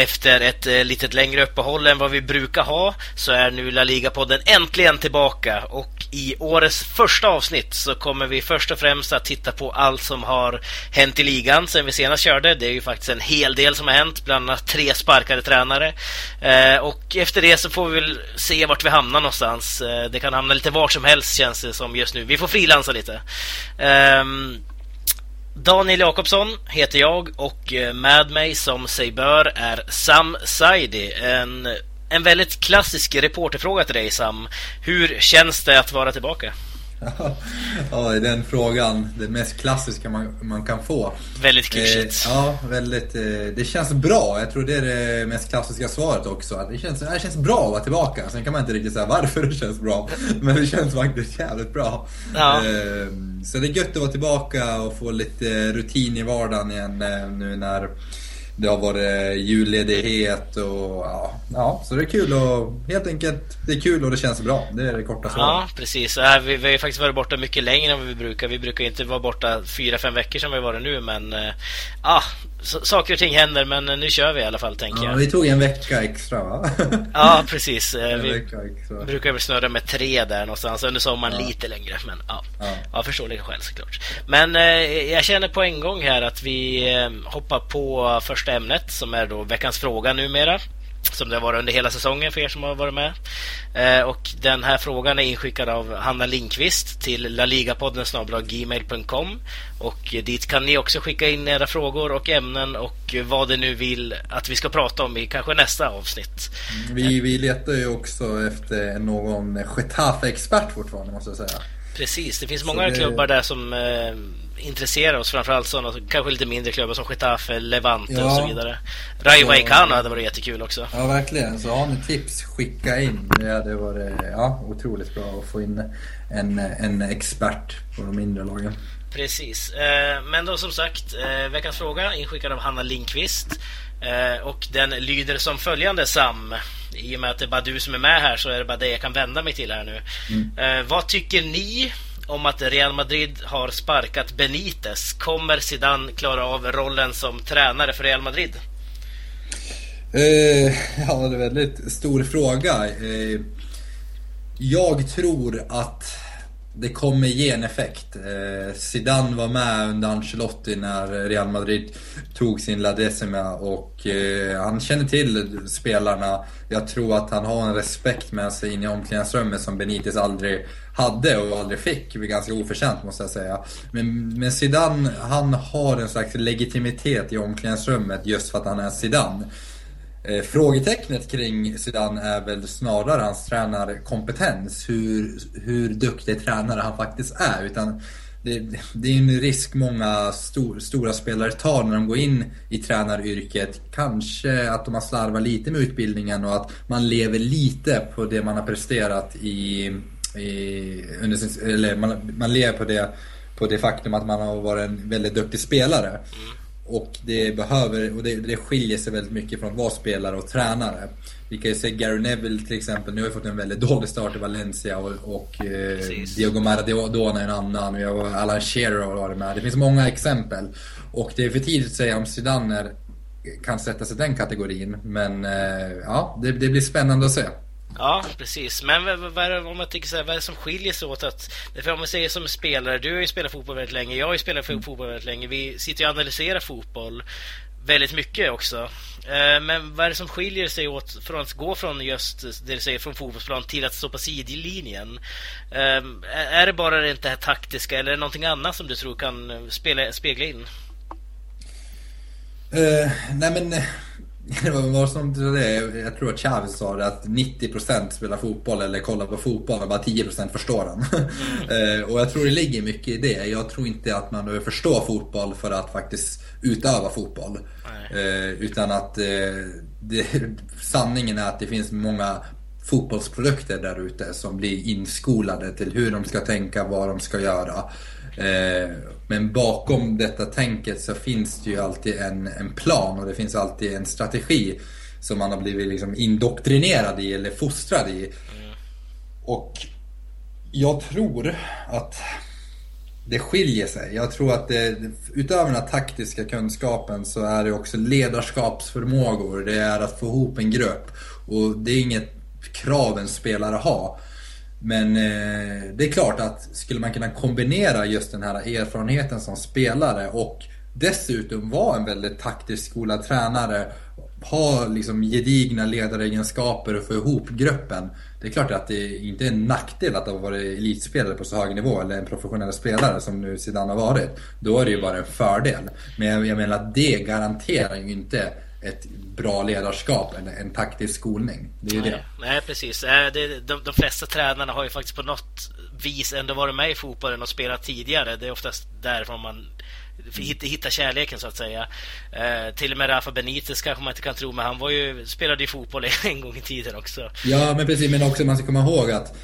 Efter ett eh, litet längre uppehåll än vad vi brukar ha så är nu La Liga-podden äntligen tillbaka och i årets första avsnitt så kommer vi först och främst att titta på allt som har hänt i ligan sen vi senast körde. Det är ju faktiskt en hel del som har hänt, bland annat tre sparkade tränare. Eh, och efter det så får vi väl se vart vi hamnar någonstans. Eh, det kan hamna lite vart som helst känns det som just nu. Vi får frilansa lite. Ehm, Daniel Jakobsson heter jag och eh, med mig som sig bör är Sam Saidi. En, en väldigt klassisk reporterfråga till dig Sam. Hur känns det att vara tillbaka? Ja, den frågan, det mest klassiska man, man kan få. Väldigt klyschigt. Eh, ja, väldigt. Eh, det känns bra. Jag tror det är det mest klassiska svaret också. det, känns, det känns bra att vara tillbaka. Sen kan man inte riktigt säga varför det känns bra. Men det känns faktiskt jävligt bra. Ja. Eh, så det är gött att vara tillbaka och få lite rutin i vardagen igen eh, nu när det har varit julledighet och ja, ja, så det är kul och helt enkelt det är kul och det känns bra. Det är det korta svaret. Ja, precis. Äh, vi, vi har ju faktiskt varit borta mycket längre än vad vi brukar. Vi brukar inte vara borta fyra, fem veckor som vi har varit nu, men äh, saker och ting händer, men nu kör vi i alla fall, tänker ja, jag. Vi tog en vecka extra, va? ja, precis. Äh, vi brukar väl snurra med tre där någonstans. Under sommaren ja. lite längre, men ja, ja. ja förståeliga skäl såklart. Men jag känner på en gång här att vi hoppar på första ämnet, som är då veckans fråga numera som det har varit under hela säsongen för er som har varit med. Eh, och den här frågan är inskickad av Hanna Linkvist till laligapodden gmail.com och dit kan ni också skicka in era frågor och ämnen och vad det nu vill att vi ska prata om i kanske nästa avsnitt. Vi, vi letar ju också efter någon Getafe-expert fortfarande måste jag säga. Precis, det finns många det... klubbar där som eh, intresserar oss. Framförallt sådana kanske lite mindre klubbar som Getafe, Levante ja. och så vidare. Rayo Vallecano hade varit jättekul också. Ja, verkligen. Så har ni tips, skicka in. Det hade varit ja, otroligt bra att få in en, en expert på de mindre lagen. Precis. Eh, men då som sagt, eh, veckans fråga inskickad av Hanna Linkvist. Eh, och den lyder som följande, Sam. I och med att det är bara du som är med här så är det bara det jag kan vända mig till här nu. Mm. Vad tycker ni om att Real Madrid har sparkat Benitez. Kommer Zidane klara av rollen som tränare för Real Madrid? Eh, ja, det är en väldigt stor fråga. Eh, jag tror att det kommer ge en effekt. Eh, Zidane var med under Ancelotti när Real Madrid tog sin La Decima och eh, han känner till spelarna. Jag tror att han har en respekt med sig in i omklädningsrummet som Benitez aldrig hade och aldrig fick. Ganska oförtjänt måste jag säga. Men, men Zidane, han har en slags legitimitet i omklädningsrummet just för att han är Zidane. Eh, frågetecknet kring Zidane är väl snarare hans tränarkompetens. Hur, hur duktig tränare han faktiskt är. Utan det, det är en risk många stor, stora spelare tar när de går in i tränaryrket. Kanske att de har slarvat lite med utbildningen och att man lever lite på det man har presterat i... i under sin, eller man, man lever på det, på det faktum att man har varit en väldigt duktig spelare. Mm. Och det behöver, och det, det skiljer sig väldigt mycket från att vara spelare och tränare. Vi kan ju se Gary Neville till exempel, nu har vi fått en väldigt dålig start i Valencia och, och eh, Diego Maradona är en annan. Har Alan Shearer har varit med. Det finns många exempel. Och det är för tidigt att säga om Zidane kan sätta sig i den kategorin. Men eh, ja, det, det blir spännande att se. Ja, precis. Men vad, vad, om man tänker så här, vad är det som skiljer sig åt? Att, för om man säger som spelare, du har ju spelat fotboll väldigt länge, jag har ju spelat mm. fotboll väldigt länge. Vi sitter ju och analyserar fotboll väldigt mycket också. Eh, men vad är det som skiljer sig åt från att gå från just det du säger från fotbollsplan till att stå på sidlinjen? Eh, är det bara det här taktiska eller är det någonting annat som du tror kan spela, spegla in? Uh, nej men det var som det, jag tror att Chavez sa det att 90% spelar fotboll eller kollar på fotboll och bara 10% förstår den. Mm. och jag tror det ligger mycket i det. Jag tror inte att man behöver förstå fotboll för att faktiskt utöva fotboll. Eh, utan att eh, det, sanningen är att det finns många fotbollsprodukter där ute som blir inskolade till hur de ska tänka, vad de ska göra. Men bakom detta tänket så finns det ju alltid en, en plan och det finns alltid en strategi som man har blivit liksom indoktrinerad i eller fostrad i. Och jag tror att det skiljer sig. Jag tror att det, utöver den här taktiska kunskapen så är det också ledarskapsförmågor. Det är att få ihop en grupp. Och det är inget krav en spelare har. Men eh, det är klart att skulle man kunna kombinera just den här erfarenheten som spelare och dessutom vara en väldigt taktiskt skolad tränare ha liksom gedigna ledaregenskaper och få ihop gruppen. Det är klart att det inte är en nackdel att ha varit elitspelare på så hög nivå eller en professionell spelare som nu Zidane har varit. Då är det ju bara en fördel. Men jag menar att det garanterar ju inte ett bra ledarskap eller en taktisk skolning. Det är ju nej, det. Nej, precis. Eh, de, de flesta tränarna har ju faktiskt på något vis ändå varit med i fotbollen och spelat tidigare. Det är oftast därifrån man hitta, hitta kärleken så att säga. Eh, till och med Rafa Benitez kanske man inte kan tro, men han var ju, spelade ju fotboll en gång i tiden också. Ja, men precis. Men också man ska komma ihåg att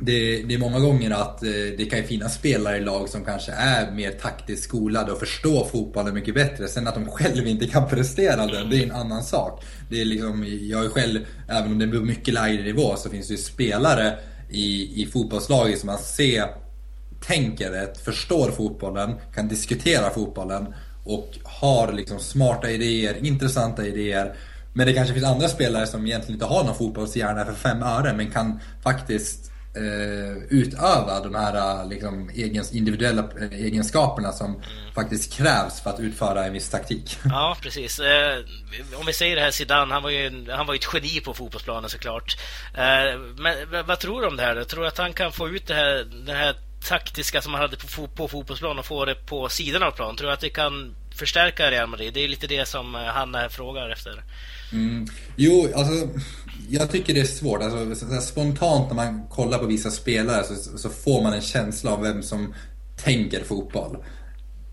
det, det, är många gånger att eh, det kan finnas spelare i lag som kanske är mer taktiskt skolade och förstår fotbollen mycket bättre. Sen att de själva inte kan prestera den, det är en annan sak. Det är liksom, jag är själv, även om det är mycket lägre nivå, så finns det ju spelare i, i fotbollslaget som man ser tänker rätt, förstår fotbollen, kan diskutera fotbollen och har liksom smarta idéer, intressanta idéer. Men det kanske finns andra spelare som egentligen inte har någon fotbollshjärna för fem öre men kan faktiskt eh, utöva de här liksom, egens, individuella eh, egenskaperna som mm. faktiskt krävs för att utföra en viss taktik. Ja, precis. Eh, om vi säger det här Zidane, han var ju, han var ju ett geni på fotbollsplanen såklart. Eh, men vad tror du om det här? Tror du att han kan få ut det här, den här taktiska som han hade på, på fotbollsplan och få det på sidan av plan. Tror du att det kan förstärka Real Madrid? Det är lite det som eh, Hanna frågar efter. Mm. Jo, alltså jag tycker det är svårt. Alltså, spontant när man kollar på vissa spelare så, så, får man en känsla av vem som tänker fotboll.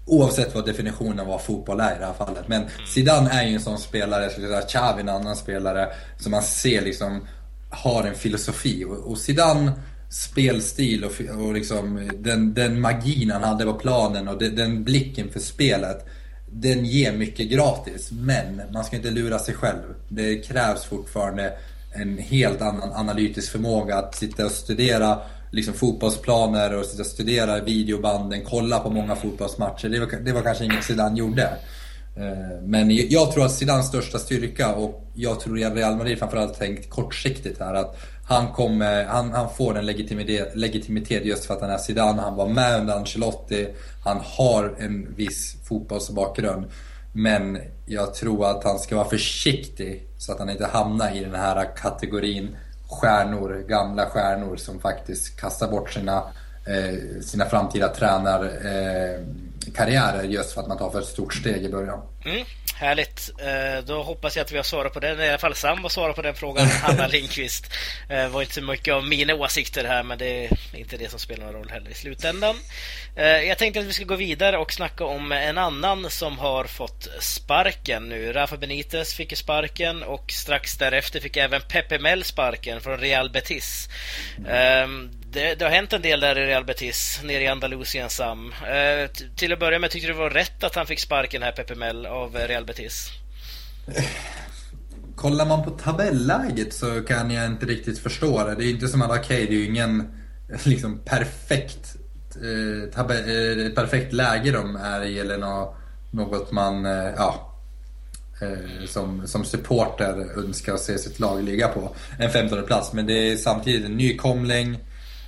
Oavsett vad definitionen av vad fotboll är i det här fallet. Men mm. Zidane är ju en sån spelare, Xavi en annan spelare, som man ser liksom har en filosofi. Och, och Zidane spelstil och, och liksom den, den magin han hade på planen och den, den blicken för spelet. Den ger mycket gratis, men man ska inte lura sig själv. Det krävs fortfarande en helt annan analytisk förmåga att sitta och studera liksom fotbollsplaner och sitta och studera videobanden, kolla på många fotbollsmatcher. Det var, det var kanske inget Zidane gjorde. Eh, men jag tror att Zidanes största styrka och jag tror att Real Madrid framförallt tänkt kortsiktigt här att han, kommer, han, han får en legitimitet, legitimitet just för att han är Zidane. Han var med under Ancelotti. Han har en viss fotbollsbakgrund. Men jag tror att han ska vara försiktig så att han inte hamnar i den här kategorin stjärnor, gamla stjärnor som faktiskt kastar bort sina, eh, sina framtida tränarkarriärer eh, just för att man tar för ett stort steg i början. Mm. Härligt. Eh, då hoppas jag att vi har svarat på den. I alla fall Sam har svarat på den frågan. Hanna Lindqvist. Det eh, var inte så mycket av mina åsikter här, men det är inte det som spelar någon roll heller i slutändan. Eh, jag tänkte att vi ska gå vidare och snacka om en annan som har fått sparken nu. Rafa Benitez fick sparken och strax därefter fick även Pepe Mel sparken från Real Betis. Det, det, har hänt en del där i Real Betis, nere i Andalusien, Sam. Eh, till att börja med, tyckte du det var rätt att han fick sparken här, Pepe Mel, av eh, Real Betis? Eh, kollar man på tabelläget så kan jag inte riktigt förstå det. Det är inte som att, okej, okay, det är ju ingen eh, liksom perfekt eh, tabe, eh, perfekt läge de är i eller något, något man, eh, ja, som, som supporter önskar se sitt lag ligga på. En 15 plats, men det är samtidigt en nykomling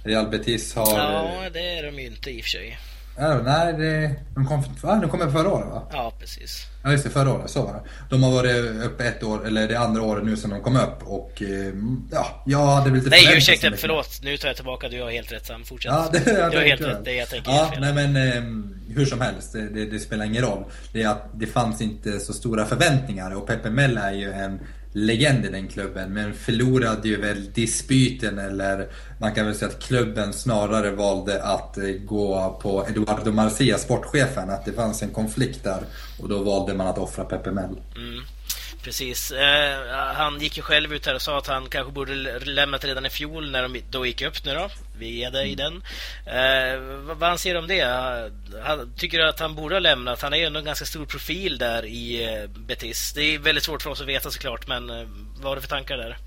Real Betis har... Ja, det är de ju inte i och för sig. Ja, nej, det, de, kom, de kom förra året va? Ja, precis. Ja, just det. Förra året, så var det. De har varit uppe ett år, eller det andra året nu som de kom upp och eh, ja, jag hade väl lite Nej, ursäkta, förlåt. Nu tar jag tillbaka. Du har helt rätt Sam. Fortsätt. Ja, det, jag du har helt rätt. Det jag tänker Ja, nej men eh, hur som helst, det, det, det, spelar ingen roll. Det är att det fanns inte så stora förväntningar och Pepe Mel är ju en legend i den klubben men förlorade ju väl dispyten eller man kan väl säga att klubben snarare valde att eh, gå på Eduardo Marcia, sportchefen, att det fanns en konflikt där och då valde man att offra Pepe Mel. Mm. Precis. Eh, han gick ju själv ut här och sa att han kanske borde lämnat redan i fjol när de då gick upp nu då. Vi där i den. Eh, vad, vad anser du om det? Han, tycker du att han borde ha lämnat? Han är ju ändå en ganska stor profil där i eh, Betis. Det är väldigt svårt för oss att veta såklart, men eh, vad har du för tankar där?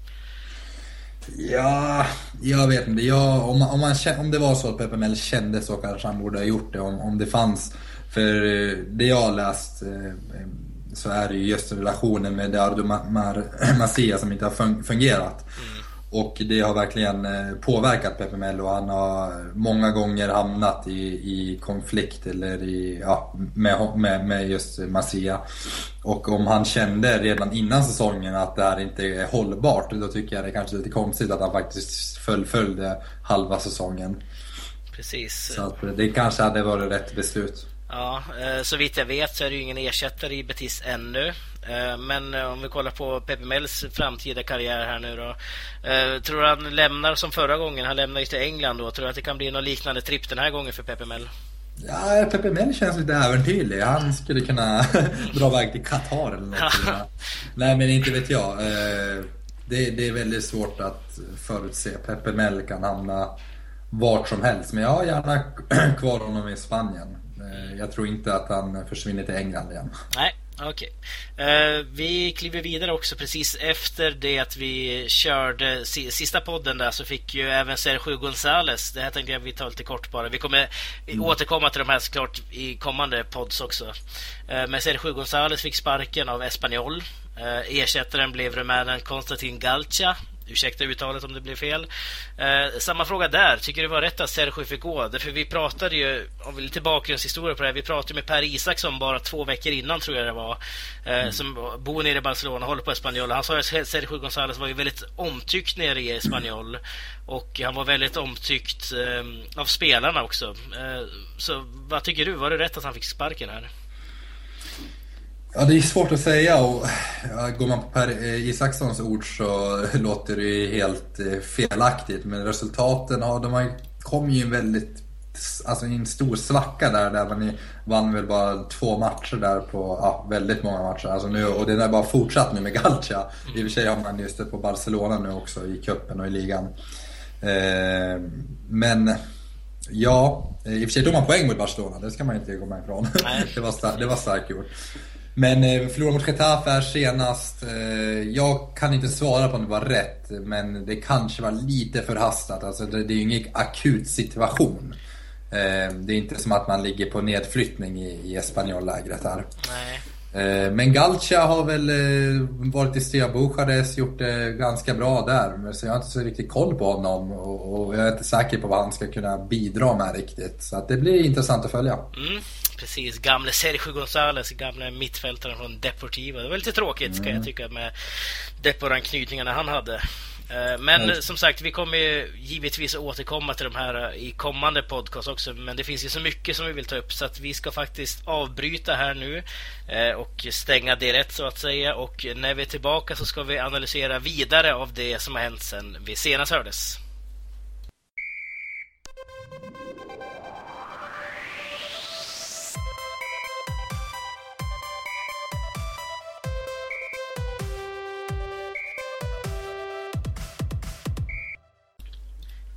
Ja, jag vet inte. Jag, om, man, om, man, om det var så att Pepe kände så kanske han borde ha gjort det. Om, om det fanns. För eh, det jag har läst så är det ju just relationen med Dardo Masia som inte har fungerat. Mm. Och det har verkligen eh, påverkat Pepe Mel och han har många gånger hamnat i, i konflikt eller i, ja, med, med, med just Masia. Och om han kände redan innan säsongen att det här inte är hållbart, då tycker jag det är kanske lite konstigt att han faktiskt fullföljde halva säsongen. Precis. Så att det kanske hade varit rätt beslut. Ja, eh, så vitt jag vet så är det ju ingen ersättare i Betis ännu. Eh, men eh, om vi kollar på Pepe Mels framtida karriär här nu då. Tror du han lämnar som förra gången? Han lämnar ju till England då. Tror du att det kan bli någon liknande tripp den här gången för Pepe Mel? Ja, Pepe Mel känns lite äventyrlig. Han skulle kunna dra iväg till Qatar eller något. Nej, men inte vet jag. Det, det är väldigt svårt att förutse. Pepe Mel kan hamna vart som helst. Men jag har gärna kvar honom i Spanien. Eh, jag tror inte att han försvinner till England igen. Nej, okej. Okay. Eh, vi kliver vidare också precis efter det att vi körde sista podden där så fick ju även Sergio González. Det här tänkte jag vi tar lite kort bara. Vi kommer mm. återkomma till de här såklart i kommande pods också. Uh, men Sergio González fick sparken av Espanyol. Uh, ersättaren blev rumänen Konstantin Galcia Ursäkta uttalet om det blev fel. Eh, samma fråga där. Tycker du det var rätt att Sergio fick gå? Därför vi pratade ju, om vi lite bakgrundshistoria på det här, vi pratade med Per Isaksson bara två veckor innan tror jag det var. Eh, mm. Som bor nere i Barcelona, håller på Espanyol. Han sa att Sergio González var ju väldigt omtyckt nere i Espanyol. Och han var väldigt omtyckt eh, av spelarna också. Eh, så vad tycker du? Var det rätt att han fick sparken här? Ja, det är svårt att säga och går man på Per eh, Isakssons ord så låter det ju helt eh, felaktigt. Men resultaten, ja, de kom ju en väldigt, alltså en stor svacka där, där man vann väl bara två matcher där på, ja, väldigt många matcher. Alltså nu, och det är bara fortsatt nu med Galcia. I och för sig har man just det på Barcelona nu också i cupen och i ligan. Eh, men ja, i och för sig tog man poäng mot Barcelona, det ska man inte komma ifrån. det, var starkt, det var starkt gjort. Men eh, förlorade mot Getafe här senast. Eh, jag kan inte svara på om det var rätt, men det kanske var lite förhastat. Alltså, det, det är ju ingen akut situation. Eh, det är inte som att man ligger på nedflyttning i, i Espanyol-lägret här. Nej. Eh, men Galcia har väl eh, varit i Stea Bucharest, gjort det ganska bra där. Så jag har inte så riktigt koll på honom och jag är inte säker på vad han ska kunna bidra med riktigt. Så det blir intressant att följa. Mm precis. Gamle Sergio González, gamle mittfältaren från Deportivo. Det var lite tråkigt mm. kan jag tycka med Deporan-knytningarna han hade. Eh, men mm. som sagt, vi kommer givetvis återkomma till de här eh, i kommande podcast också. Men det finns ju så mycket som vi vill ta upp så att vi ska faktiskt avbryta här nu eh, och stänga det rätt så att säga. Och när vi är tillbaka så ska vi analysera vidare av det som har hänt sedan vi senast hördes.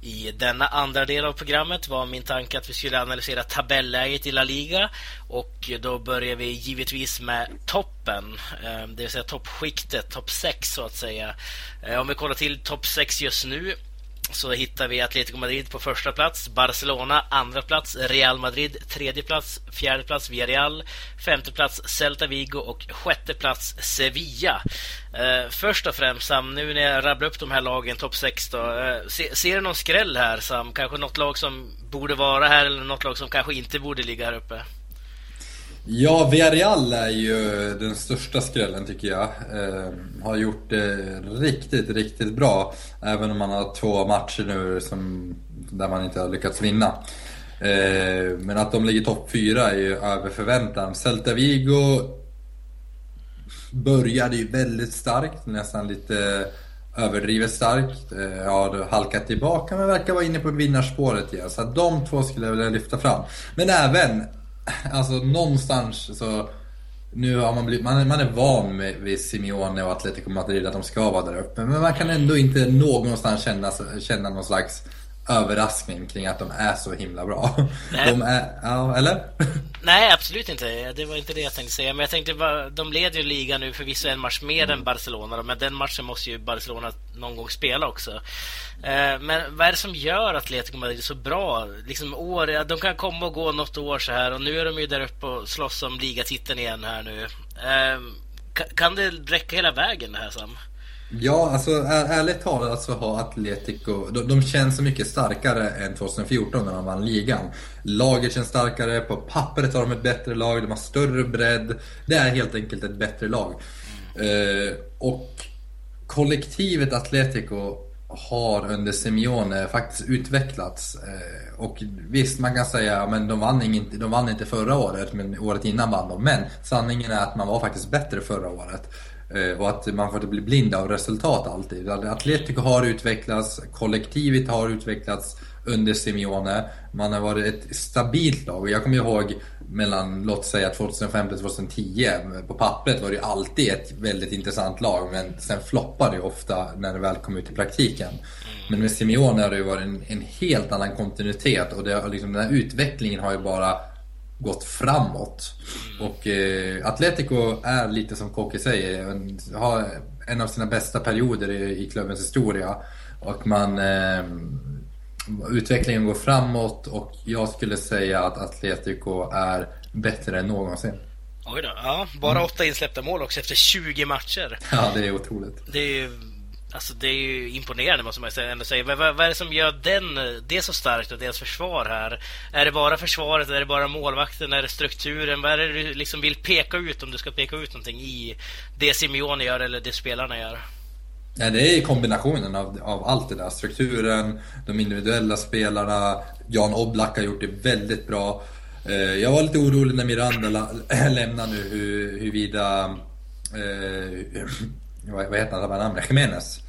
I denna andra del av programmet var min tanke att vi skulle analysera tabelläget i La Liga och då börjar vi givetvis med toppen, eh, det vill säga toppskiktet, topp 6 så att säga. Eh, om vi kollar till topp 6 just nu så hittar vi Atletico Madrid på första plats, Barcelona andra plats, Real Madrid tredje plats, fjärde plats Villarreal, femte plats Celta Vigo och sjätte plats Sevilla. Eh, först och främst Sam, nu när jag rabblar upp de här lagen, topp 6 då, eh, se, ser du någon skräll här Sam? Kanske något lag som borde vara här eller något lag som kanske inte borde ligga här uppe? Ja, Villarreal är ju den största skrällen tycker jag. Eh, har gjort det riktigt, riktigt bra. Även om man har två matcher nu som, där man inte har lyckats vinna. Eh, men att de ligger topp fyra är ju över förväntan. Celta Vigo började ju väldigt starkt, nästan lite överdrivet starkt. Eh, har halkat tillbaka men verkar vara inne på vinnarspåret igen. Så att de två skulle jag vilja lyfta fram. Men även alltså någonstans så nu har man blivit, man, man är van med, vid Simeone och Atletico Madrid att de ska vara där uppe. Men man kan ändå inte någonstans känna, känna någon slags överraskning kring att de är så himla bra. Nej. De är, ja, eller? Nej, absolut inte. Det var inte det jag tänkte säga. Men jag tänkte bara, de leder ju ligan nu förvisso en match mer mm. än Barcelona. Men den matchen måste ju Barcelona någon gång spela också. Eh, men vad är det som gör Atletico Madrid så bra? Liksom år, de kan komma och gå något år så här och nu är de ju där uppe och slåss om ligatiteln igen här nu. Eh, kan det räcka hela vägen det här Sam? Ja, alltså ärligt talat så har Atletico, de, de känns så mycket starkare än 2014 när de vann ligan. Laget känns starkare, på pappret har de ett bättre lag, de har större bredd. Det är helt enkelt ett bättre lag. Eh, och kollektivet Atletico har under Simeone faktiskt utvecklats. Eh, och visst, man kan säga att de, vann inte, de vann inte förra året, men året innan vann de. Men sanningen är att man var faktiskt bättre förra året. Eh, och att man får inte bli blind av resultat alltid. Atletico har utvecklats, kollektivet har utvecklats under Simeone. Man har varit ett stabilt lag. Och jag kommer ihåg mellan, låt säga 2005 till 2010. På pappret var det alltid ett väldigt intressant lag. Men sen floppade det ofta när det väl kom ut i praktiken. Men med Simeone har det ju varit en, en helt annan kontinuitet. Och det, liksom, den här utvecklingen har ju bara gått framåt. Och eh, Atletico är lite som Kåke säger, en, har en av sina bästa perioder i, i klubbens historia. Och man eh, utvecklingen går framåt och jag skulle säga att Atletico är bättre än någonsin. Oj då, ja, bara mm. åtta insläppta mål också efter 20 matcher. Ja, det är otroligt. Det är Alltså det är ju imponerande måste man ändå säga. Vad, vad, är det som gör den, det så starkt och deras försvar här? Är det bara försvaret, är det bara målvakten, är det strukturen? Vad är det du liksom vill peka ut om du ska peka ut någonting i det Simeone gör eller det spelarna gör? Ja, det är kombinationen av, av allt det där. Strukturen, de individuella spelarna. Jan Oblak har gjort det väldigt bra. Eh, jag var lite orolig när Miranda lämnade nu huruvida eh, vad heter han, namnet? Jiménez.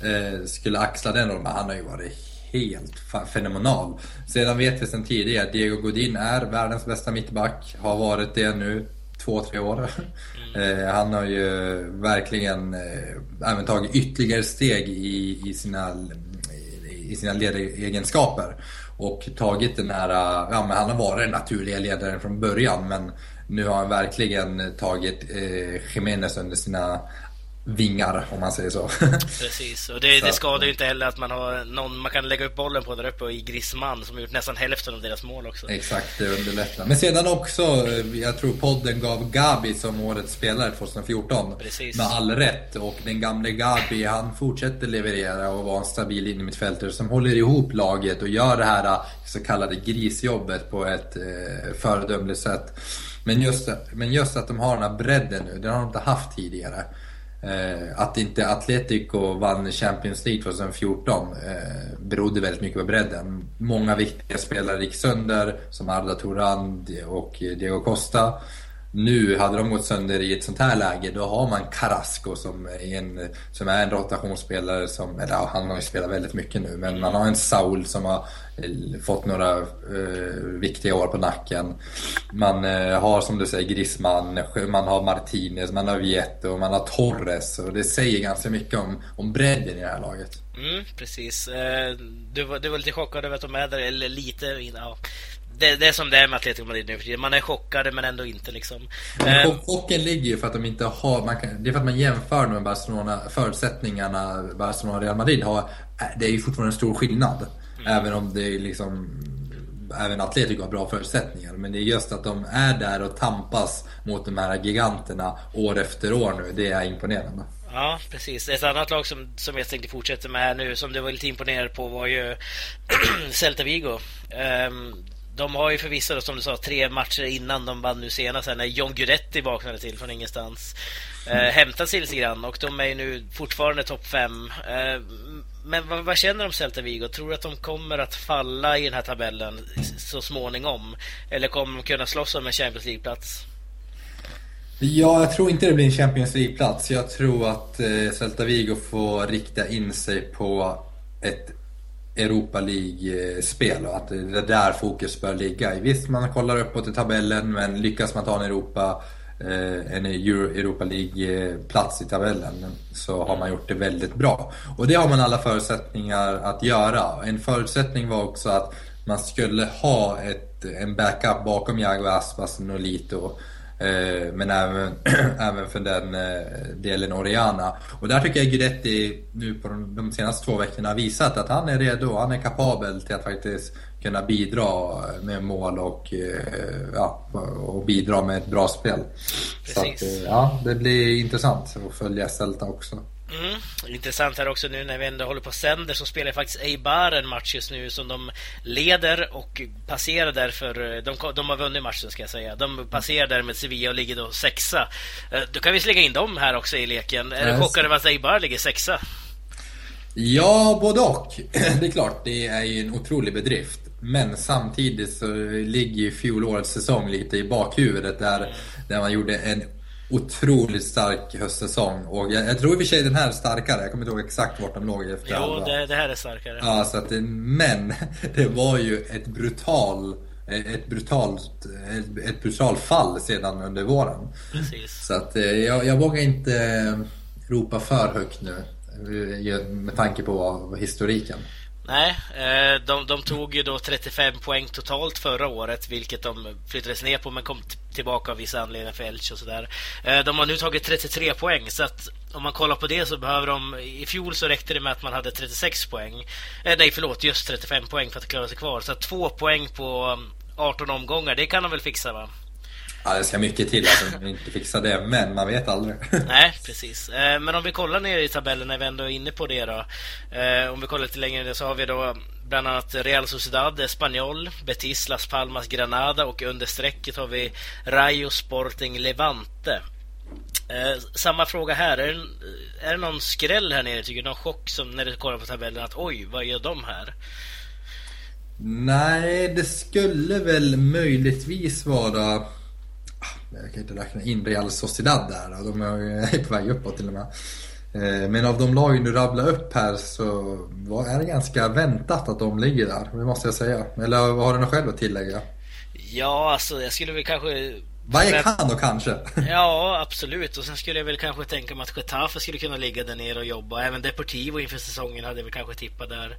Mm. Eh, skulle axla den rollen. Han har ju varit helt fenomenal. Sedan vet vi sedan tidigare att Diego Godin är världens bästa mittback. Har varit det nu två, tre år. Eh, han har ju verkligen eh, även tagit ytterligare steg i, i sina, i sina ledaregenskaper. Och tagit den här, ja men han har varit den naturliga ledaren från början men nu har han verkligen tagit eh, Jiménez under sina vingar om man säger så. Precis, och det, det skadar ju inte heller att man har någon man kan lägga upp bollen på där uppe i Grisman som har gjort nästan hälften av deras mål också. Exakt, det underlättar. Men sedan också, jag tror podden gav Gabi som årets spelare 2014. Precis. Med all rätt. Och den gamle Gabi, han fortsätter leverera och vara en stabil innermittfältare som håller ihop laget och gör det här så kallade grisjobbet på ett eh, föredömligt sätt. Men just, men just att de har den här bredden nu, det har de inte haft tidigare. Eh, att inte Atletico vann Champions League 2014 eh, berodde väldigt mycket på bredden. Många viktiga spelare gick sönder, som Arda Turan och Diego Costa. Nu, hade de gått sönder i ett sånt här läge, då har man Carrasco som är en, som är en rotationsspelare som, eller ja, han har ju spelat väldigt mycket nu, men man har en Saul som har fått några eh, viktiga år på nacken. Man eh, har som du säger Griezmann, man har Martinez, man har Vieto, man har Torres och det säger ganska mycket om, om bredden i det här laget. Mm, precis. Eh, du var, du var lite chockad över att de är där, eller lite, ja det, det, är som det är med Atletico Madrid nu för tiden. Man är chockad men ändå inte liksom. Eh, chocken ligger ju för att de inte har... Man kan, det är för att man jämför med Barcelona, förutsättningarna Barcelona och Real Madrid har. Eh, det är ju fortfarande en stor skillnad. Mm. Även om det är liksom... Även Atletico har bra förutsättningar. Men det är just att de är där och tampas mot de här giganterna år efter år nu. Det är imponerande. Ja, precis. Ett annat lag som, som jag tänkte fortsätta med här nu, som du var lite imponerad på, var ju Celta Vigo. Um, de har ju förvisso, som du sa, tre matcher innan de vann nu senast, när John Guidetti vaknade till från ingenstans. Eh, hämtat sig lite grann och de är ju nu fortfarande topp fem. Eh, men vad, vad, känner du om Celta Vigo? Tror du att de kommer att falla i den här tabellen så småningom? Eller kommer de kunna slåss om en Champions League-plats? Ja, jag tror inte det blir en Champions League-plats. Jag tror att eh, Celta Vigo får rikta in sig på ett Europa League-spel och att det är där fokus bör ligga. Visst, man kollar uppåt i tabellen men lyckas man ta en Europa Eh, en Europa League-plats i tabellen så har man gjort det väldigt bra. Och det har man alla förutsättningar att göra. En förutsättning var också att man skulle ha ett, en backup bakom Jago Aspas, och Nolito Eh, men även, även för den eh, delen Oriana. Och där tycker jag Guidetti nu på de, de senaste två veckorna har visat att han är redo, han är kapabel till att faktiskt kunna bidra med mål och, eh, ja, och bidra med ett bra spel. Precis. Så att, ja, det blir intressant att följa Celta också. Mm. Intressant här också nu när vi ändå håller på och sänder så spelar faktiskt Eibar en match just nu som de leder och passerar därför. De, de har vunnit matchen ska jag säga. De passerar där med Sevilla och ligger då sexa. Eh, då kan vi slänga in dem här också i leken. Är du chockad över att Eibar ligger sexa? Ja, både och. Det är klart, det är ju en otrolig bedrift. Men samtidigt så ligger ju fjolårets säsong lite i bakhuvudet där, där man gjorde en otroligt stark höstsäsong. Och jag, jag tror i och för sig den här är starkare. Jag kommer inte ihåg exakt vart de låg efter Jo, det, det, här är starkare. Ja, så att det, men det var ju ett brutal ett brutalt, ett, ett brutalt fall sedan under våren. Precis. Så att eh, jag, jag vågar inte ropa för högt nu med tanke på historiken. Nej, eh, de, de, tog ju då 35 poäng totalt förra året, vilket de flyttades ner på men kom tillbaka av vissa anledningar för Elche och sådär. Eh, de har nu tagit 33 poäng, så att om man kollar på det så behöver de... I fjol så räckte det med att man hade 36 poäng. Eh, nej, förlåt, just 35 poäng för att klara sig kvar. Så att två poäng på um, 18 omgångar, det kan de väl fixa va? Ja, det ska mycket till att de inte fixar det, men man vet aldrig. Nej, precis. Eh, men om vi kollar ner i tabellen när vi ändå är inne på det då. Eh, om vi kollar lite längre ner så har vi då bland annat Real Sociedad, Espanyol, Betis, Las Palmas, Granada och under strecket har vi Rayo Sporting Levante. Eh, samma fråga här. Är det, är det någon skräll här nere, tycker du? Någon chock som när du kollar på tabellen att oj, vad gör de här? Nej, det skulle väl möjligtvis vara jag kan inte räkna in Real Sociedad där och de är på väg uppåt till och med. Eh, men av de lagen du rabblar upp här så är det ganska väntat att de ligger där, det måste jag säga. Eller har du något själv att tillägga? Ja, alltså jag skulle väl kanske... Vallecano kanske? Ja, absolut. Och sen skulle jag väl kanske tänka mig att Getafe skulle kunna ligga där nere och jobba. Även Deportivo inför säsongen hade jag väl kanske tippat där.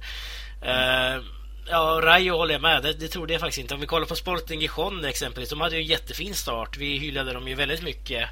Mm. Ja, Rayo håller jag med. Det, det trodde jag faktiskt inte. Om vi kollar på Sporting Gijon exempelvis. De hade ju en jättefin start. Vi hyllade dem ju väldigt mycket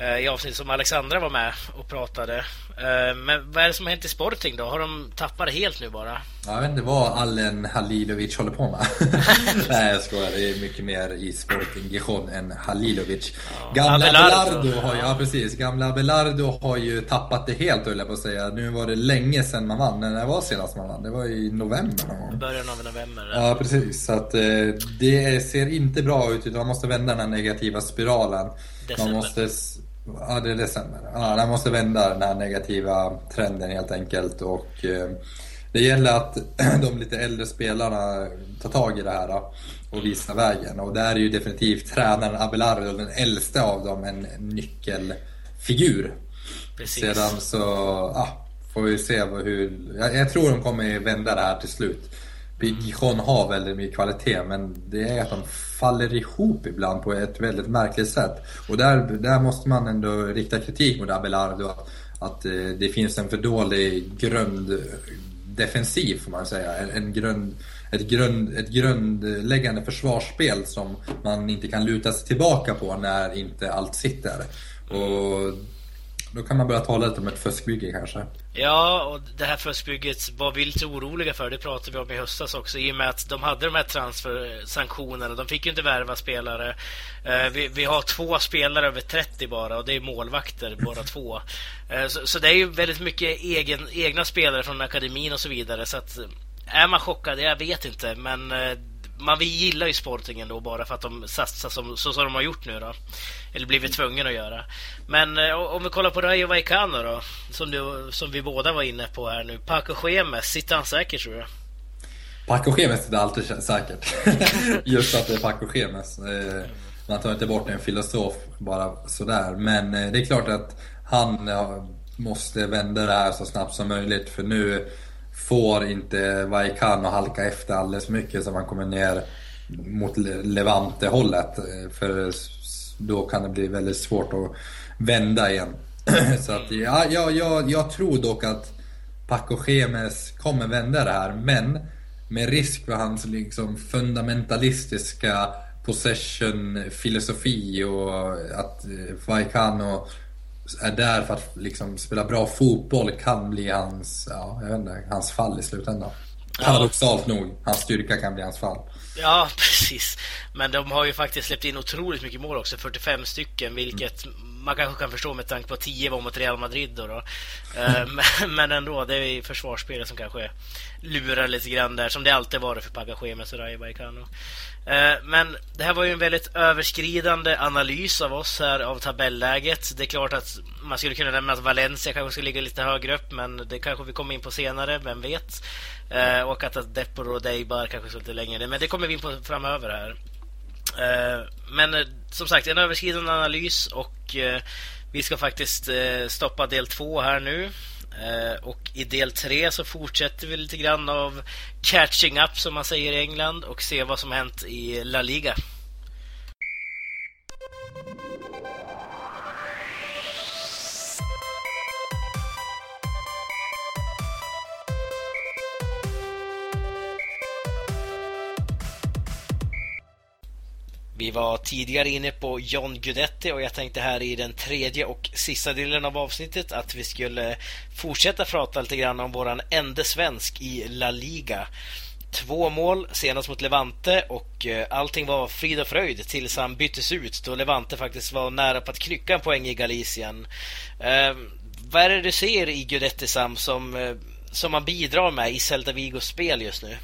eh, i avsnitt som Alexandra var med och pratade. Eh, men vad är det som har hänt i Sporting då? Har de tappat helt nu bara? Jag vet inte vad Allen Halilovic håller på med. Nej jag skojar, det är mycket mer i Sporting Gijon än Halilovic. Ja. Gamla Abelardo har ju, ja precis, gamla Abelardo har ju tappat det helt höll jag på att säga. Nu var det länge sedan man vann. När var senast man vann? Det var i november någon gång. Början av november. Ja precis, så att eh, det ser inte bra ut utan man måste vända den här negativa spiralen. December. Man måste Ja, det är december. Ja, man måste vända den här negativa trenden helt enkelt. Och eh, det gäller att de lite äldre spelarna tar tag i det här och visar vägen. Och där är ju definitivt tränaren Abelardo, den äldste av dem, en nyckelfigur. Precis. Sedan så ja, får vi se hur... Jag, jag tror de kommer vända det här till slut. Gijon har väldigt mycket kvalitet men det är att de faller ihop ibland på ett väldigt märkligt sätt. Och där, där måste man ändå rikta kritik mot Abelardo. Att, att eh, det finns en för dålig defensiv får man säga. En, en grund, ett, grund, ett grundläggande försvarsspel som man inte kan luta sig tillbaka på när inte allt sitter. Och då kan man börja tala lite om ett fuskbygge kanske. Ja, och det här fuskbygget var vi lite oroliga för. Det pratade vi om i höstas också. I och med att de hade de här transfersanktionerna. De fick ju inte värva spelare. Eh, vi, vi, har två spelare över 30 bara och det är målvakter båda två. Eh, så, så, det är ju väldigt mycket egen, egna spelare från akademin och så vidare. Så att, är man chockad? Jag vet inte. Men eh, man gillar ju Sporting ändå bara för att de satsar som, så som de har gjort nu då. Eller blivit tvungna att göra. Men eh, om vi kollar på Rayo Vallecano då, som, du, som vi båda var inne på här nu. Paco Schemes, sitter han säkert tror du? Paco Schemes sitter alltid säkert. Just att det är Paco Schemes. Eh, man tar inte bort en filosof bara sådär. Men eh, det är klart att han måste vända det här så snabbt som möjligt. För nu får inte Vaikano halka efter alldeles mycket så man kommer ner mot Levante-hållet. Eh, för då kan det bli väldigt svårt att vända igen. Så att, ja, ja, ja, jag tror dock att Paco Gemes kommer vända det här, men med risk för hans liksom fundamentalistiska possession-filosofi och att eh, Vaikano är där för att liksom spela bra fotboll kan bli hans, ja, jag vet inte, hans fall i slutändan. Paradoxalt nog, hans styrka kan bli hans fall. Ja, precis. Men de har ju faktiskt släppt in otroligt mycket mål också, 45 stycken, vilket man kanske kan förstå med tanke på att 10 var mot Real Madrid då. då. Eh, men ändå, det är försvarsspelet som kanske lurar lite grann där, som det alltid varit för Pagachemes och Rayo Vallecano. Eh, men det här var ju en väldigt överskridande analys av oss här av tabelläget. Det är klart att man skulle kunna nämna att Valencia kanske skulle ligga lite högre upp, men det kanske vi kommer in på senare, vem vet? Eh, och att Depor och Deibar kanske skulle lite längre, men det kommer vi in på framöver här. Eh, men eh, som sagt, en överskridande analys och eh, vi ska faktiskt stoppa del två här nu. Eh, och i del tre så fortsätter vi lite grann av catching up som man säger i England och se vad som hänt i La Liga. Vi var tidigare inne på John Guidetti och jag tänkte här i den tredje och sista delen av avsnittet att vi skulle fortsätta prata lite grann om våran enda svensk i La Liga. Två mål senast mot Levante och eh, allting var frid och fröjd tills han byttes ut då Levante faktiskt var nära på att knycka en poäng i Galicien. Eh, vad är det du ser i Guidetti Sam som, eh, som man bidrar med i Celta Vigos spel just nu?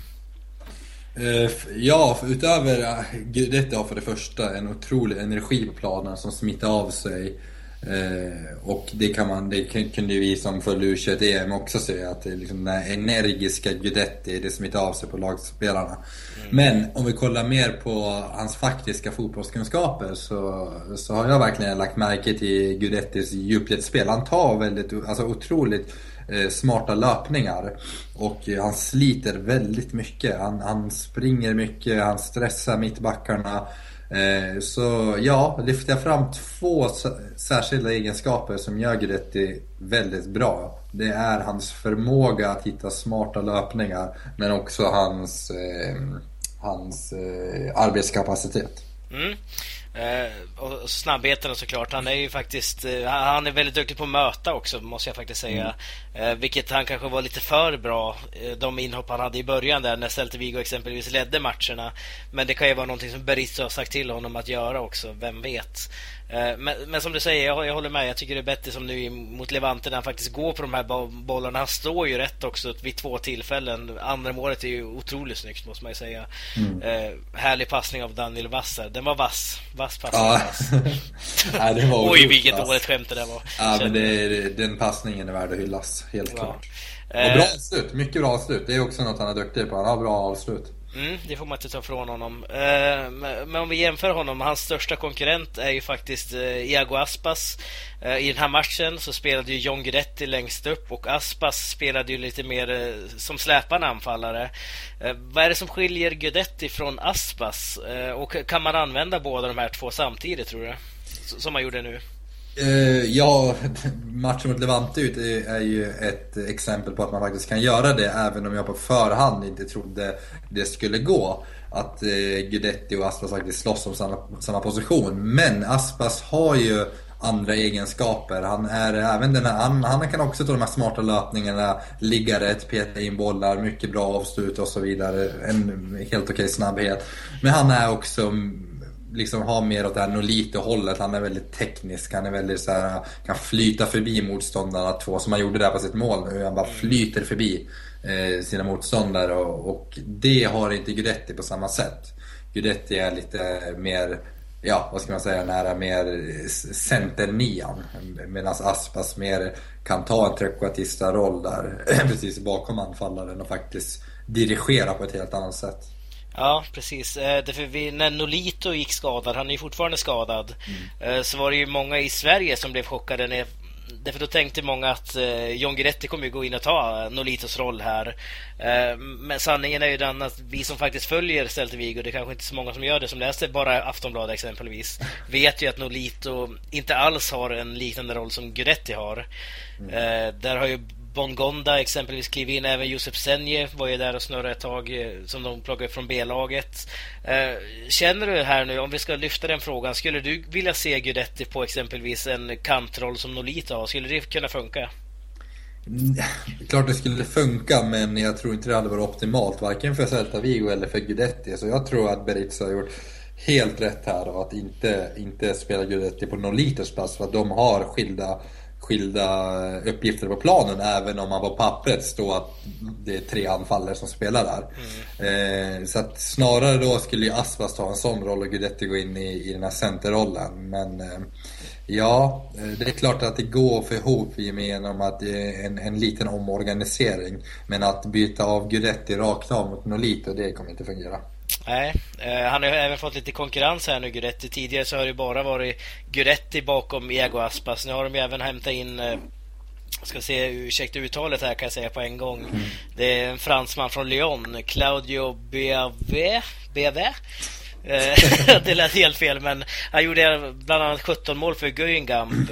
Eh, ja, utöver Guidetti har för det första en otrolig energi på planen som smittar av sig. Eh, och det kan man, det kunde vi som följde u EM också se att det är liksom den energiska Guidetti, det smittar av sig på lagspelarna. Mm. Men om vi kollar mer på hans faktiska fotbollskunskaper så, så har jag verkligen lagt märke till Guidettis djupledsspel. Han tar väldigt, alltså otroligt Eh, smarta löpningar. Och han sliter väldigt mycket. Han, han springer mycket, han stressar mittbackarna. Eh, så ja, lyfter jag fram två särskilda egenskaper som gör Guidetti väldigt bra. Det är hans förmåga att hitta smarta löpningar men också hans, eh, hans eh, arbetskapacitet. Mm. Eh, och snabbheten såklart. Han är ju faktiskt eh, Han är väldigt duktig på att möta också måste jag faktiskt säga. Eh, vilket han kanske var lite för bra de inhopp han hade i början där när Celta Vigo exempelvis ledde matcherna. Men det kan ju vara någonting som Berizzo har sagt till honom att göra också, vem vet. Eh, men, men, som du säger, jag, jag, håller med. Jag tycker det är bättre som nu mot Levante när han faktiskt går på de här bollarna. Han står ju rätt också vid två tillfällen. Andra målet är ju otroligt snyggt måste man ju säga. Mm. Eh, härlig passning av Daniel Vassar. Den var vass. Vass passning. Ja. Vass. ja, Oj, vilket dåligt skämt det där var. Ja, men det, den passningen är värd att hyllas. Helt ja. klart. Och bra eh. avslut. Mycket bra avslut. Det är också något han är duktig på. Han har bra avslut. Mm, det får man inte ta ifrån honom. Eh, men om vi jämför honom, hans största konkurrent är ju faktiskt eh, Iago Aspas. Eh, I den här matchen så spelade ju John Guidetti längst upp och Aspas spelade ju lite mer som släpande anfallare. Vad är det som skiljer Guidetti från Aspas? Och kan man använda båda de här två samtidigt tror du? Som man gjorde nu? Uh, ja, matchen mot Levante är ju ett exempel på att man faktiskt kan göra det även om jag på förhand inte trodde det skulle gå. Att uh, Guidetti och Aspas faktiskt slåss om samma, samma position. Men Aspas har ju andra egenskaper. Han är även den här, han, han kan också ta de här smarta löpningarna, ligga rätt, peta in bollar, mycket bra avslut och så vidare. En helt okej snabbhet. Men han är också liksom har mer åt det här Nolito-hållet. Han är väldigt teknisk. Han är väldigt så här, kan flyta förbi motståndarna två som han gjorde där på sitt mål nu. Han bara flyter förbi eh, sina motståndare och, och, det har inte Guidetti på samma sätt. Guidetti är lite mer, ja vad ska man säga, nära mer center-nian. Medan Aspas mer kan ta en trekvartista roll där precis bakom anfallaren och faktiskt dirigera på ett helt annat sätt. Ja, precis. Eh, därför vi, när Nolito gick skadad, han är ju fortfarande skadad, mm. Eh, så var det ju många i Sverige som blev chockade när, därför då tänkte många att eh, John Guidetti kommer gå in och ta Nolitos roll här. Men sanningen är ju den att vi som faktiskt följer Celta Vigo, det är kanske inte så många som gör det, som läser bara Aftonbladet exempelvis, vet ju att Nolito inte alls har en liknande roll som Guidetti har. Mm. Där har ju Bongonda exempelvis kliver in. Även Josef Senje var ju där och snurrade ett tag eh, som de plockade från B-laget. Eh, känner du här nu, om vi ska lyfta den frågan, skulle du vilja se Guidetti på exempelvis en kantroll som Nolita har? Skulle det kunna funka? Mm, klart det skulle funka, men jag tror inte det hade varit optimalt varken för Celta Vigo eller för Guidetti. Så jag tror att Berizzo har gjort helt rätt här och att inte, inte spela Guidetti på Nolitos plats för att de har skilda skilda uppgifter på planen även om man på pappret står att det är tre anfallare som spelar där. Mm. Eh, så att snarare då skulle ju Aspas ta en sån roll och Guidetti gå in i, i den här centerrollen. Men eh, ja, eh, det är klart att det går få ihop genom att en, en liten omorganisering. Men att byta av Guidetti rakt av mot Nolito, det kommer inte fungera. Nej, eh, han har även fått lite konkurrens här nu, Guretti. Tidigare så har det bara varit Guretti bakom Ego Aspas. Nu har de ju även hämtat in eh, ska se, ursäkta uttalet här kan jag säga på en gång. Mm. Det är en fransman från Lyon, Claudio. Beave? Eh, det lät helt fel, men han gjorde bland annat 17 mål för Guingamp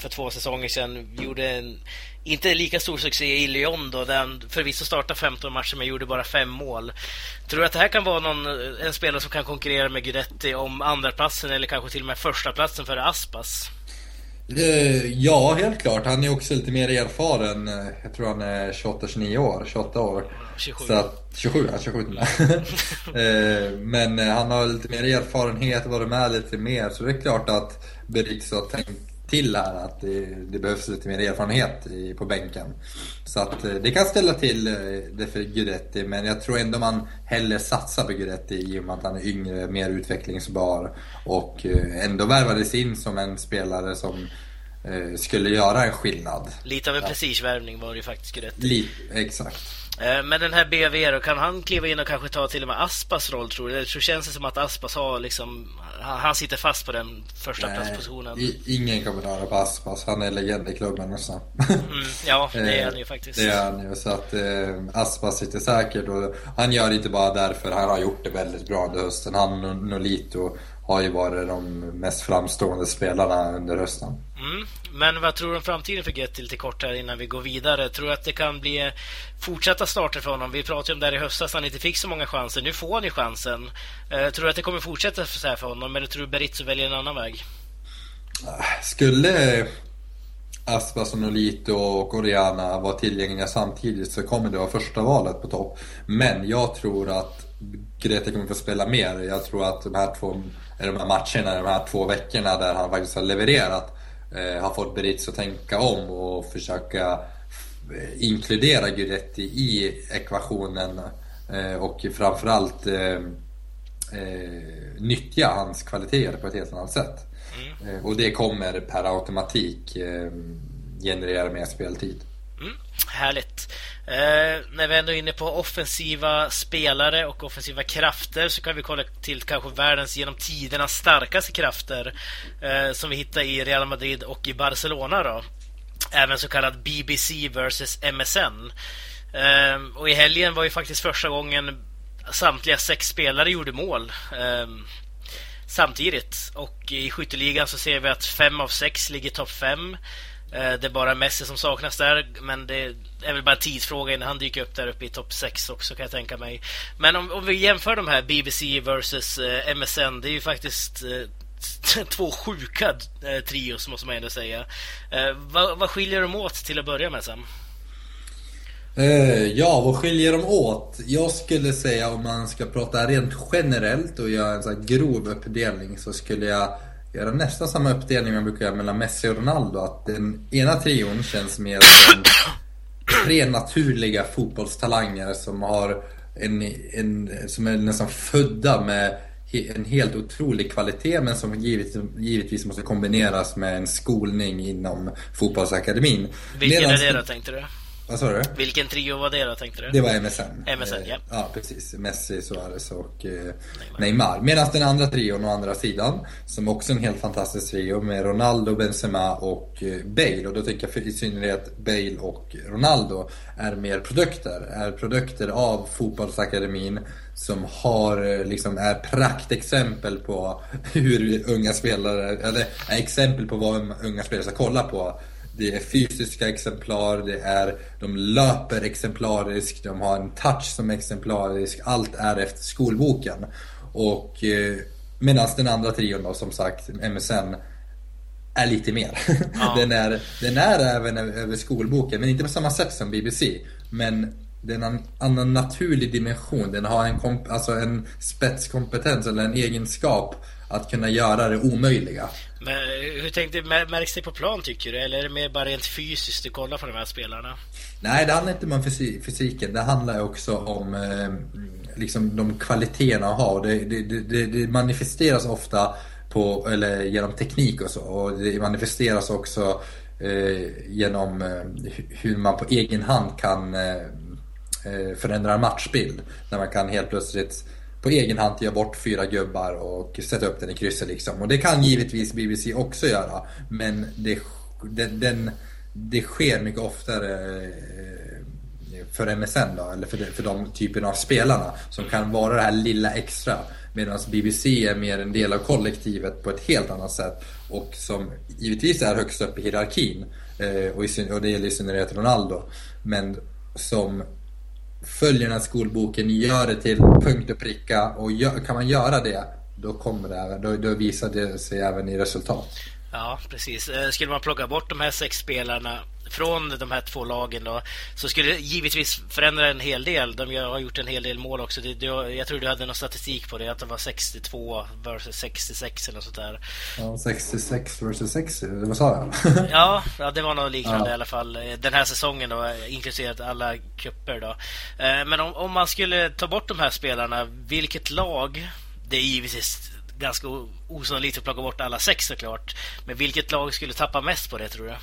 för två säsonger sedan. Gjorde en inte lika stor succé i Lyon då, där han förvisso startade 15 matcher men gjorde bara fem mål. Tror du att det här kan vara någon, en spelare som kan konkurrera med Guidetti om andra platsen eller kanske till och med första platsen för Aspas? Ja, helt klart. Han är också lite mer erfaren. Jag tror han är 28-29 år, 28 år. 27. Så att, 27, ja 27 eh, Men han har lite mer erfarenhet, varit med lite mer. Så det är klart att Berizzo har tänkt till här att det, det, behövs lite mer erfarenhet i, på bänken. Så att eh, det kan ställa till eh, det för Guidetti, men jag tror ändå man hellre satsar på Guidetti i och med att han är yngre, mer utvecklingsbar och eh, ändå värvades in som en spelare som skulle göra en skillnad. Lite av en ja. prestigevärvning var det ju faktiskt Guidetti. Lite, exakt. Eh, men den här BV då, kan han kliva in och kanske ta till och med Aspas roll tror du? Eller tror känns det som att Aspas har liksom, han sitter fast på den första Nej, platspositionen? ingen kommer röra på Aspas, han är legend i klubben nästan. Mm, ja, det är han ju faktiskt. Det är han ju, så att eh, Aspas sitter säkert och han gör det inte bara därför, han har gjort det väldigt bra under hösten. Han och Nolito har ju varit de mest framstående spelarna under hösten. Mm. Men vad tror du om framtiden för Getty lite kort här innan vi går vidare? Tror du att det kan bli fortsatta starter för honom? Vi pratade om det här i höstas, han inte fick så många chanser. Nu får han ju chansen. Eh, tror du att det kommer fortsätta så här för honom eller tror du Berizzo väljer en annan väg? Skulle Aspas och Nolito och Oriana var tillgängliga samtidigt så kommer det vara första valet på topp. Men jag tror att Grete kommer få spela mer. Jag tror att de här två de här matcherna, de här två veckorna där han faktiskt har levererat eh, har fått Berits att tänka om och försöka eh, inkludera Guidetti i ekvationen eh, och framförallt eh, eh, nyttja hans kvaliteter på ett helt annat sätt. Eh, och det kommer per automatik eh, generera mer speltid. Mm, härligt. Eh, när vi ändå är inne på offensiva spelare och offensiva krafter så kan vi kolla till kanske världens genom tiderna starkaste krafter eh, som vi hittar i Real Madrid och i Barcelona. Då. Även så kallad BBC vs MSN. Eh, och i helgen var ju faktiskt första gången samtliga sex spelare gjorde mål eh, samtidigt. Och i skytteligan så ser vi att fem av sex ligger topp fem. Eh, det är bara Messi som saknas där, men det är väl bara en tidsfråga innan han dyker upp där uppe i topp 6 också kan jag tänka mig. Men om, om vi jämför de här BBC versus eh, MSN, det är ju faktiskt eh, två sjuka eh, trios måste man ändå säga. Eh, vad, vad skiljer de åt till att börja med Sam? Eh, ja, vad skiljer de åt? Jag skulle säga om man ska prata rent generellt och göra en sån här grov uppdelning så skulle jag göra nästan samma uppdelning man brukar göra mellan Messi och Ronaldo. Att den ena trion känns mer som tre naturliga fotbollstalanger som har en, en, som är nästan födda med en helt otrolig kvalitet men som givetvis, givetvis måste kombineras med en skolning inom fotbollsakademin. Vilken Medans, är det då tänkte du? Vad sa du? Vilken trio var det då, tänkte du? Det var MSN. MSN, ja. Eh, Ja, precis. Messi, Suarez och eh, Neymar. Medan den andra trion å andra sidan, som också är en helt fantastisk trio med Ronaldo, Benzema och eh, Bale. Och då tycker jag i synnerhet Bale och Ronaldo är mer produkter. Är produkter av fotbollsakademin som har, liksom, är praktexempel på hur unga spelare, eller är exempel på vad unga spelare ska kolla på. Det är fysiska exemplar, det är, de löper exemplariskt, de har en touch som är exemplarisk. Allt är efter skolboken. Och eh, medan den andra trion då, som sagt, MSN, är lite mer. Ja. den, är, den är även över skolboken, men inte på samma sätt som BBC. Men den har en annan naturlig dimension. Den har en, komp- alltså en spetskompetens eller en egenskap att kunna göra det omöjliga. Men hur tänkte mär- Märks det på plan tycker du? Eller är det mer bara rent fysiskt du kollar på de här spelarna? Nej, det handlar inte om fysi- fysiken. Det handlar också om eh, liksom de kvaliteterna att ha. Det, det, det, det manifesteras ofta på, eller genom teknik och så. Och det manifesteras också eh, genom eh, hu- hur man på egen hand kan eh, eh, förändra en matchbild. När man kan helt plötsligt på egen hand göra bort fyra gubbar och sätta upp den i krysset liksom. Och det kan givetvis BBC också göra. Men det, den, den, det sker mycket oftare eh, för MSN då, eller för, de, för de typerna av spelarna som kan vara det här lilla extra. Medan BBC är mer en del av kollektivet på ett helt annat sätt och som givetvis är högst upp i hierarkin. Eh, och, i, och det gäller i synnerhet Ronaldo. Men som följer den här skolboken, gör det till punkt och pricka och gör, kan man göra det då kommer det, även- då, då visar det sig även i resultat. Ja, precis. Eh, skulle man plocka bort de här sex spelarna från de här två lagen då, så skulle det givetvis förändra en hel del. De har gjort en hel del mål också. Det, det, jag tror du hade någon statistik på det, att det var 62 versus 66 eller något sånt där. Ja, 66 versus 60, vad sa jag? Ja, ja det var något liknande Ja. i alla fall. eh, Den här säsongen då, inklusive alla kupper då. Eh, Men om, om man skulle ta bort de här spelarna, vilket lag? Det är givetvis ganska osannolikt att plocka bort alla sex såklart. Men vilket lag skulle tappa mest på det tror du?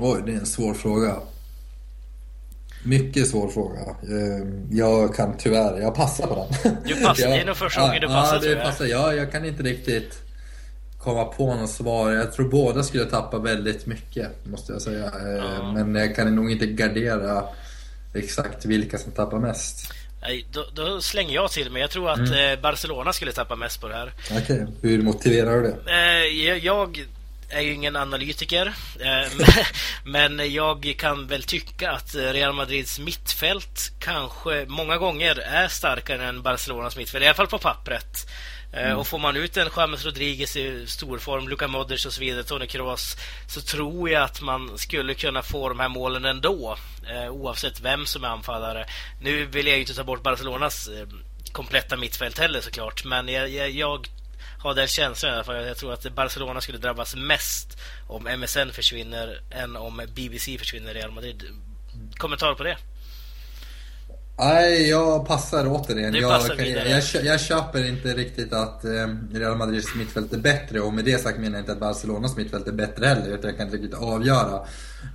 Oj, det är en svår fråga. Mycket svår fråga. Eh, Jag kan tyvärr, jag passar på den. Du passar, Jag- det är nog första gången du passar, Ja, det jag. passar. Ja, jag kan inte riktigt komma på något svar. Jag tror båda skulle tappa väldigt mycket, måste jag säga. Eh, Ja. Men jag kan nog inte gardera exakt vilka som tappar mest. Nej, då, då slänger jag till mig. Jag tror att eh, Barcelona skulle tappa mest på det här. Okej, hur motiverar du det? Eh, jag- Jag är ju ingen analytiker, eh, men jag kan väl tycka att Real Madrids mittfält kanske många gånger är starkare än Barcelonas mittfält, i alla fall på pappret. Eh, Och får man ut en James Rodriguez i stor form, Luka Modric och så vidare, Toni Kroos, så tror jag att man skulle kunna få de här målen ändå, eh, oavsett vem som är anfallare. Nu vill jag ju inte ta bort Barcelonas kompletta mittfält heller såklart, men jag, jag, jag har den känslan i alla fall. Jag tror att Barcelona skulle drabbas mest om MSN försvinner än om BBC försvinner i Real Madrid. Kommentar på det? Nej, jag passar återigen. Jag, kan, jag, jag köper inte riktigt att eh, Real Madrids mittfält är bättre och med det sagt menar jag inte att Barcelonas mittfält är bättre heller. Jag kan inte riktigt avgöra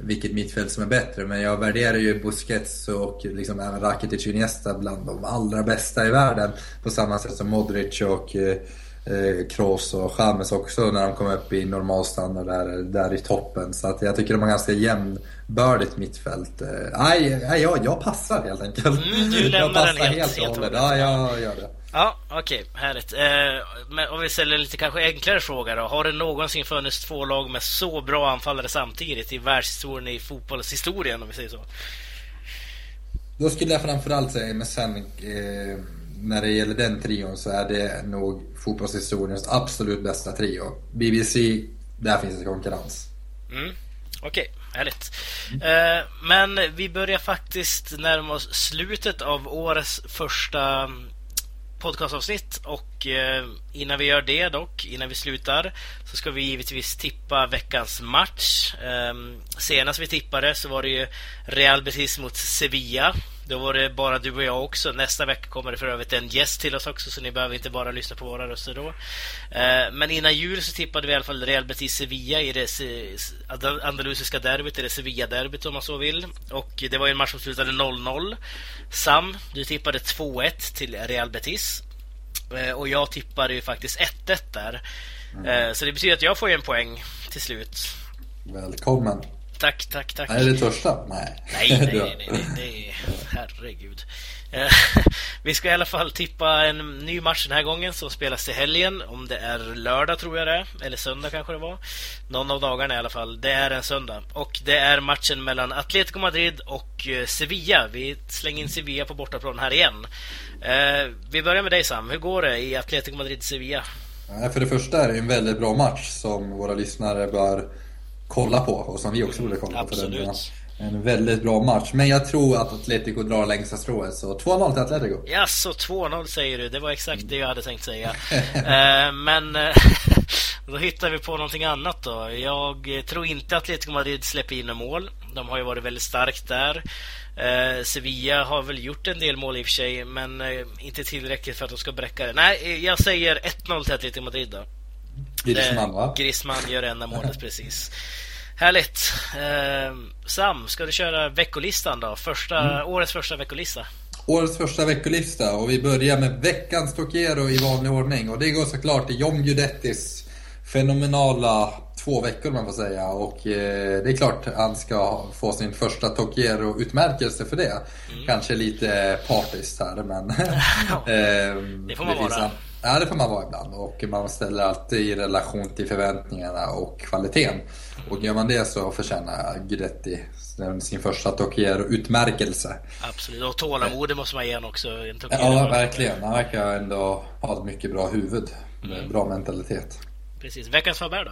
vilket mittfält som är bättre. Men jag värderar ju Busquets och liksom även Rakitic och Iniesta bland de allra bästa i världen. På samma sätt som Modric och eh, eh, Kroos och James också när de kom upp i normalstandard där, där i toppen. Så att jag tycker de har ganska jämnbördigt mittfält. Eh, Nej, nej jag, jag passar helt enkelt. Mm, du jag lämnar passar helt- helt och helt och hållet. Ja, jag gör det. Ja, okej. härligt. Eh, om vi ställer lite kanske enklare fråga då. Har det någonsin funnits två lag med så bra anfallare samtidigt i världshistorien, i fotbollshistorien om vi säger så? Då skulle jag framförallt säga, men sen eh, när det gäller den trion så är det nog fotbollshistoriens absolut bästa trio. BBC, där finns det konkurrens. Mm. Okej, härligt. Eh, men vi börjar faktiskt närma oss slutet av årets första mm, podcastavsnitt och eh, innan vi gör det dock, innan vi slutar, så ska vi givetvis tippa veckans match. Eh, senast vi tippade så var det ju Real Betis mot Sevilla. Då var det bara du och jag också. Nästa vecka kommer det för övrigt en gäst till oss också, så ni behöver inte bara lyssna på våra röster då. Eh, men innan jul så tippade vi i alla fall Real Betis Sevilla i det andalusiska derbyt, eller Sevilla-derbyt om man så vill. Och det var en match som slutade 0-0. Sam, du tippade 2-1 till Real Betis. Eh, och jag tippade ju faktiskt 1-1 där. Mm. Så det betyder att jag får en poäng till slut. Välkommen. Tack, tack, tack. Är det törsta? Nej. Nej, nej, nej, nej, nej. Herregud. Eh, vi ska i alla fall tippa en ny match den här gången som spelas till helgen. Om det är lördag tror jag det är. Eller söndag kanske det var. Någon av dagarna i alla fall. Det är en söndag. Och det är matchen mellan Atletico Madrid och eh, Sevilla. Vi slänger in Sevilla på bortaplan här igen. Eh, vi börjar med dig Sam. Hur går det i Atletico Madrid-Sevilla? För det första är det en väldigt bra match som våra lyssnare bör kolla på och som vi också borde kolla på. För den, en väldigt bra match. Men jag tror att Atletico drar längsta strået. Så 2-0 till Atletico. Ja, så 2-0 säger du. Det var exakt det jag hade tänkt säga. eh, men eh, då hittar vi på någonting annat då. Jag tror inte att Atletico Madrid släpper in mål. De har ju varit väldigt starkt där. Eh, Sevilla har väl gjort en del mål i och för sig, men inte tillräckligt för att de ska bräcka det. Nej, jag säger 1-0 till Atletico Madrid då. Va? Griezmann gör enda målet precis. Härligt. Eh, Sam, ska du köra veckolistan då? Första, mm. Årets första veckolista. Årets första veckolista och vi börjar med veckans Tokero i vanlig ordning. Och det går såklart till John Guidettis fenomenala två veckor man får säga. Och eh, det är klart han ska få sin första Tokiero-utmärkelse för det. Mm. Kanske lite partiskt här men... eh, det får man det vara. Ja, det får man vara ibland. Och man ställer alltid i relation till förväntningarna och kvaliteten. Och gör man det så förtjänar Guidetti sin första Tokiero-utmärkelse. Absolut, och tålamod måste man ge honom också. Ja, verkligen. Han verkar ändå ha ett mycket bra huvud. Med mm. bra mentalitet. Precis. Veckans Faber då?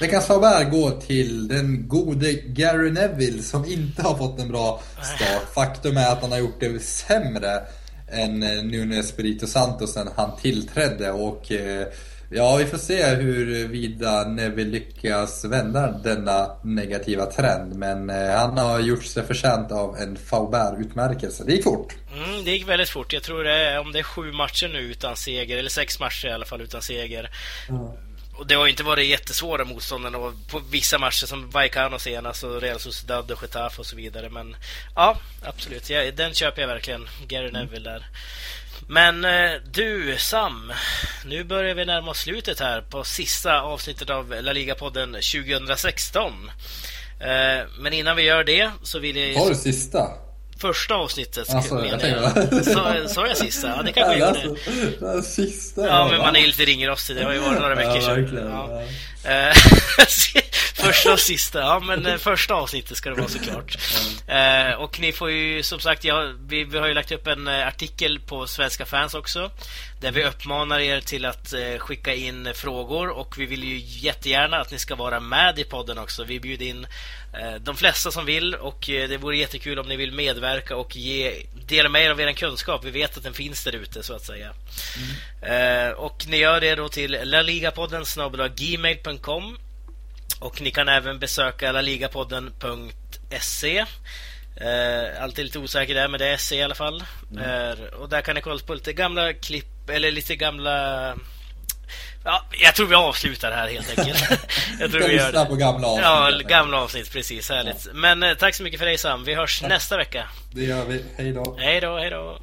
Veckans Faber går till den gode Gary Neville som inte har fått en bra start. Faktum är att han har gjort det sämre än eh, Nuno Espirito Santos sen han tillträdde och eh, ja, vi får se huruvida Neville lyckas vända denna negativa trend. Men eh, han har gjort sig förtjänt av en Faubert-utmärkelse. Det gick fort. Mm, det gick väldigt fort. Jag tror det är, om det är sju matcher nu utan seger, eller sex matcher i alla fall utan seger. Mm och det har inte varit jättesvåra motståndare och på vissa matcher som Vallecano senast och Real Sociedad och Getafe och så vidare. Men ja, absolut. Ja, den köper jag verkligen. Gary Neville där. Men eh, du Sam, nu börjar vi närma oss slutet här på sista avsnittet av La Liga-podden 2016. Eh, men innan vi gör det så vill jag... Har du sista? Första avsnittet alltså, jag Sa, sa jag sista? Ja, det kanske jag gjorde. Alltså, sista, ja, men man är ju lite ringrostig. Det har ju varit några veckor sedan. Ja. Eh, första och sista. Ja, men eh, första avsnittet ska det vara såklart. Mm. och ni får ju som sagt, ja, vi, vi, har ju lagt upp en artikel på Svenska fans också. Där vi uppmanar er till att skicka in frågor och vi vill ju jättegärna att ni ska vara med i podden också. Vi bjuder in de flesta som vill och det vore jättekul om ni vill medverka och ge, dela med er av er kunskap. Vi vet att den finns där ute så att säga. Mm. och ni gör det då till laligapodden gmail.com gmail.com och ni kan även besöka laligapodden.se eh, Alltid lite osäker där, men det är SE i alla fall. Mm. Eh, och där kan ni kolla på lite gamla klipp, eller lite gamla Ja, jag tror vi avslutar här helt enkelt. jag tror vi gör det. på gamla avsnitt. Ja, gamla avsnitt, precis. Härligt. Ja. Men eh, tack så mycket för dig Sam. Vi hörs nästa vecka. Det gör vi. Hej då. Hej då, hej då.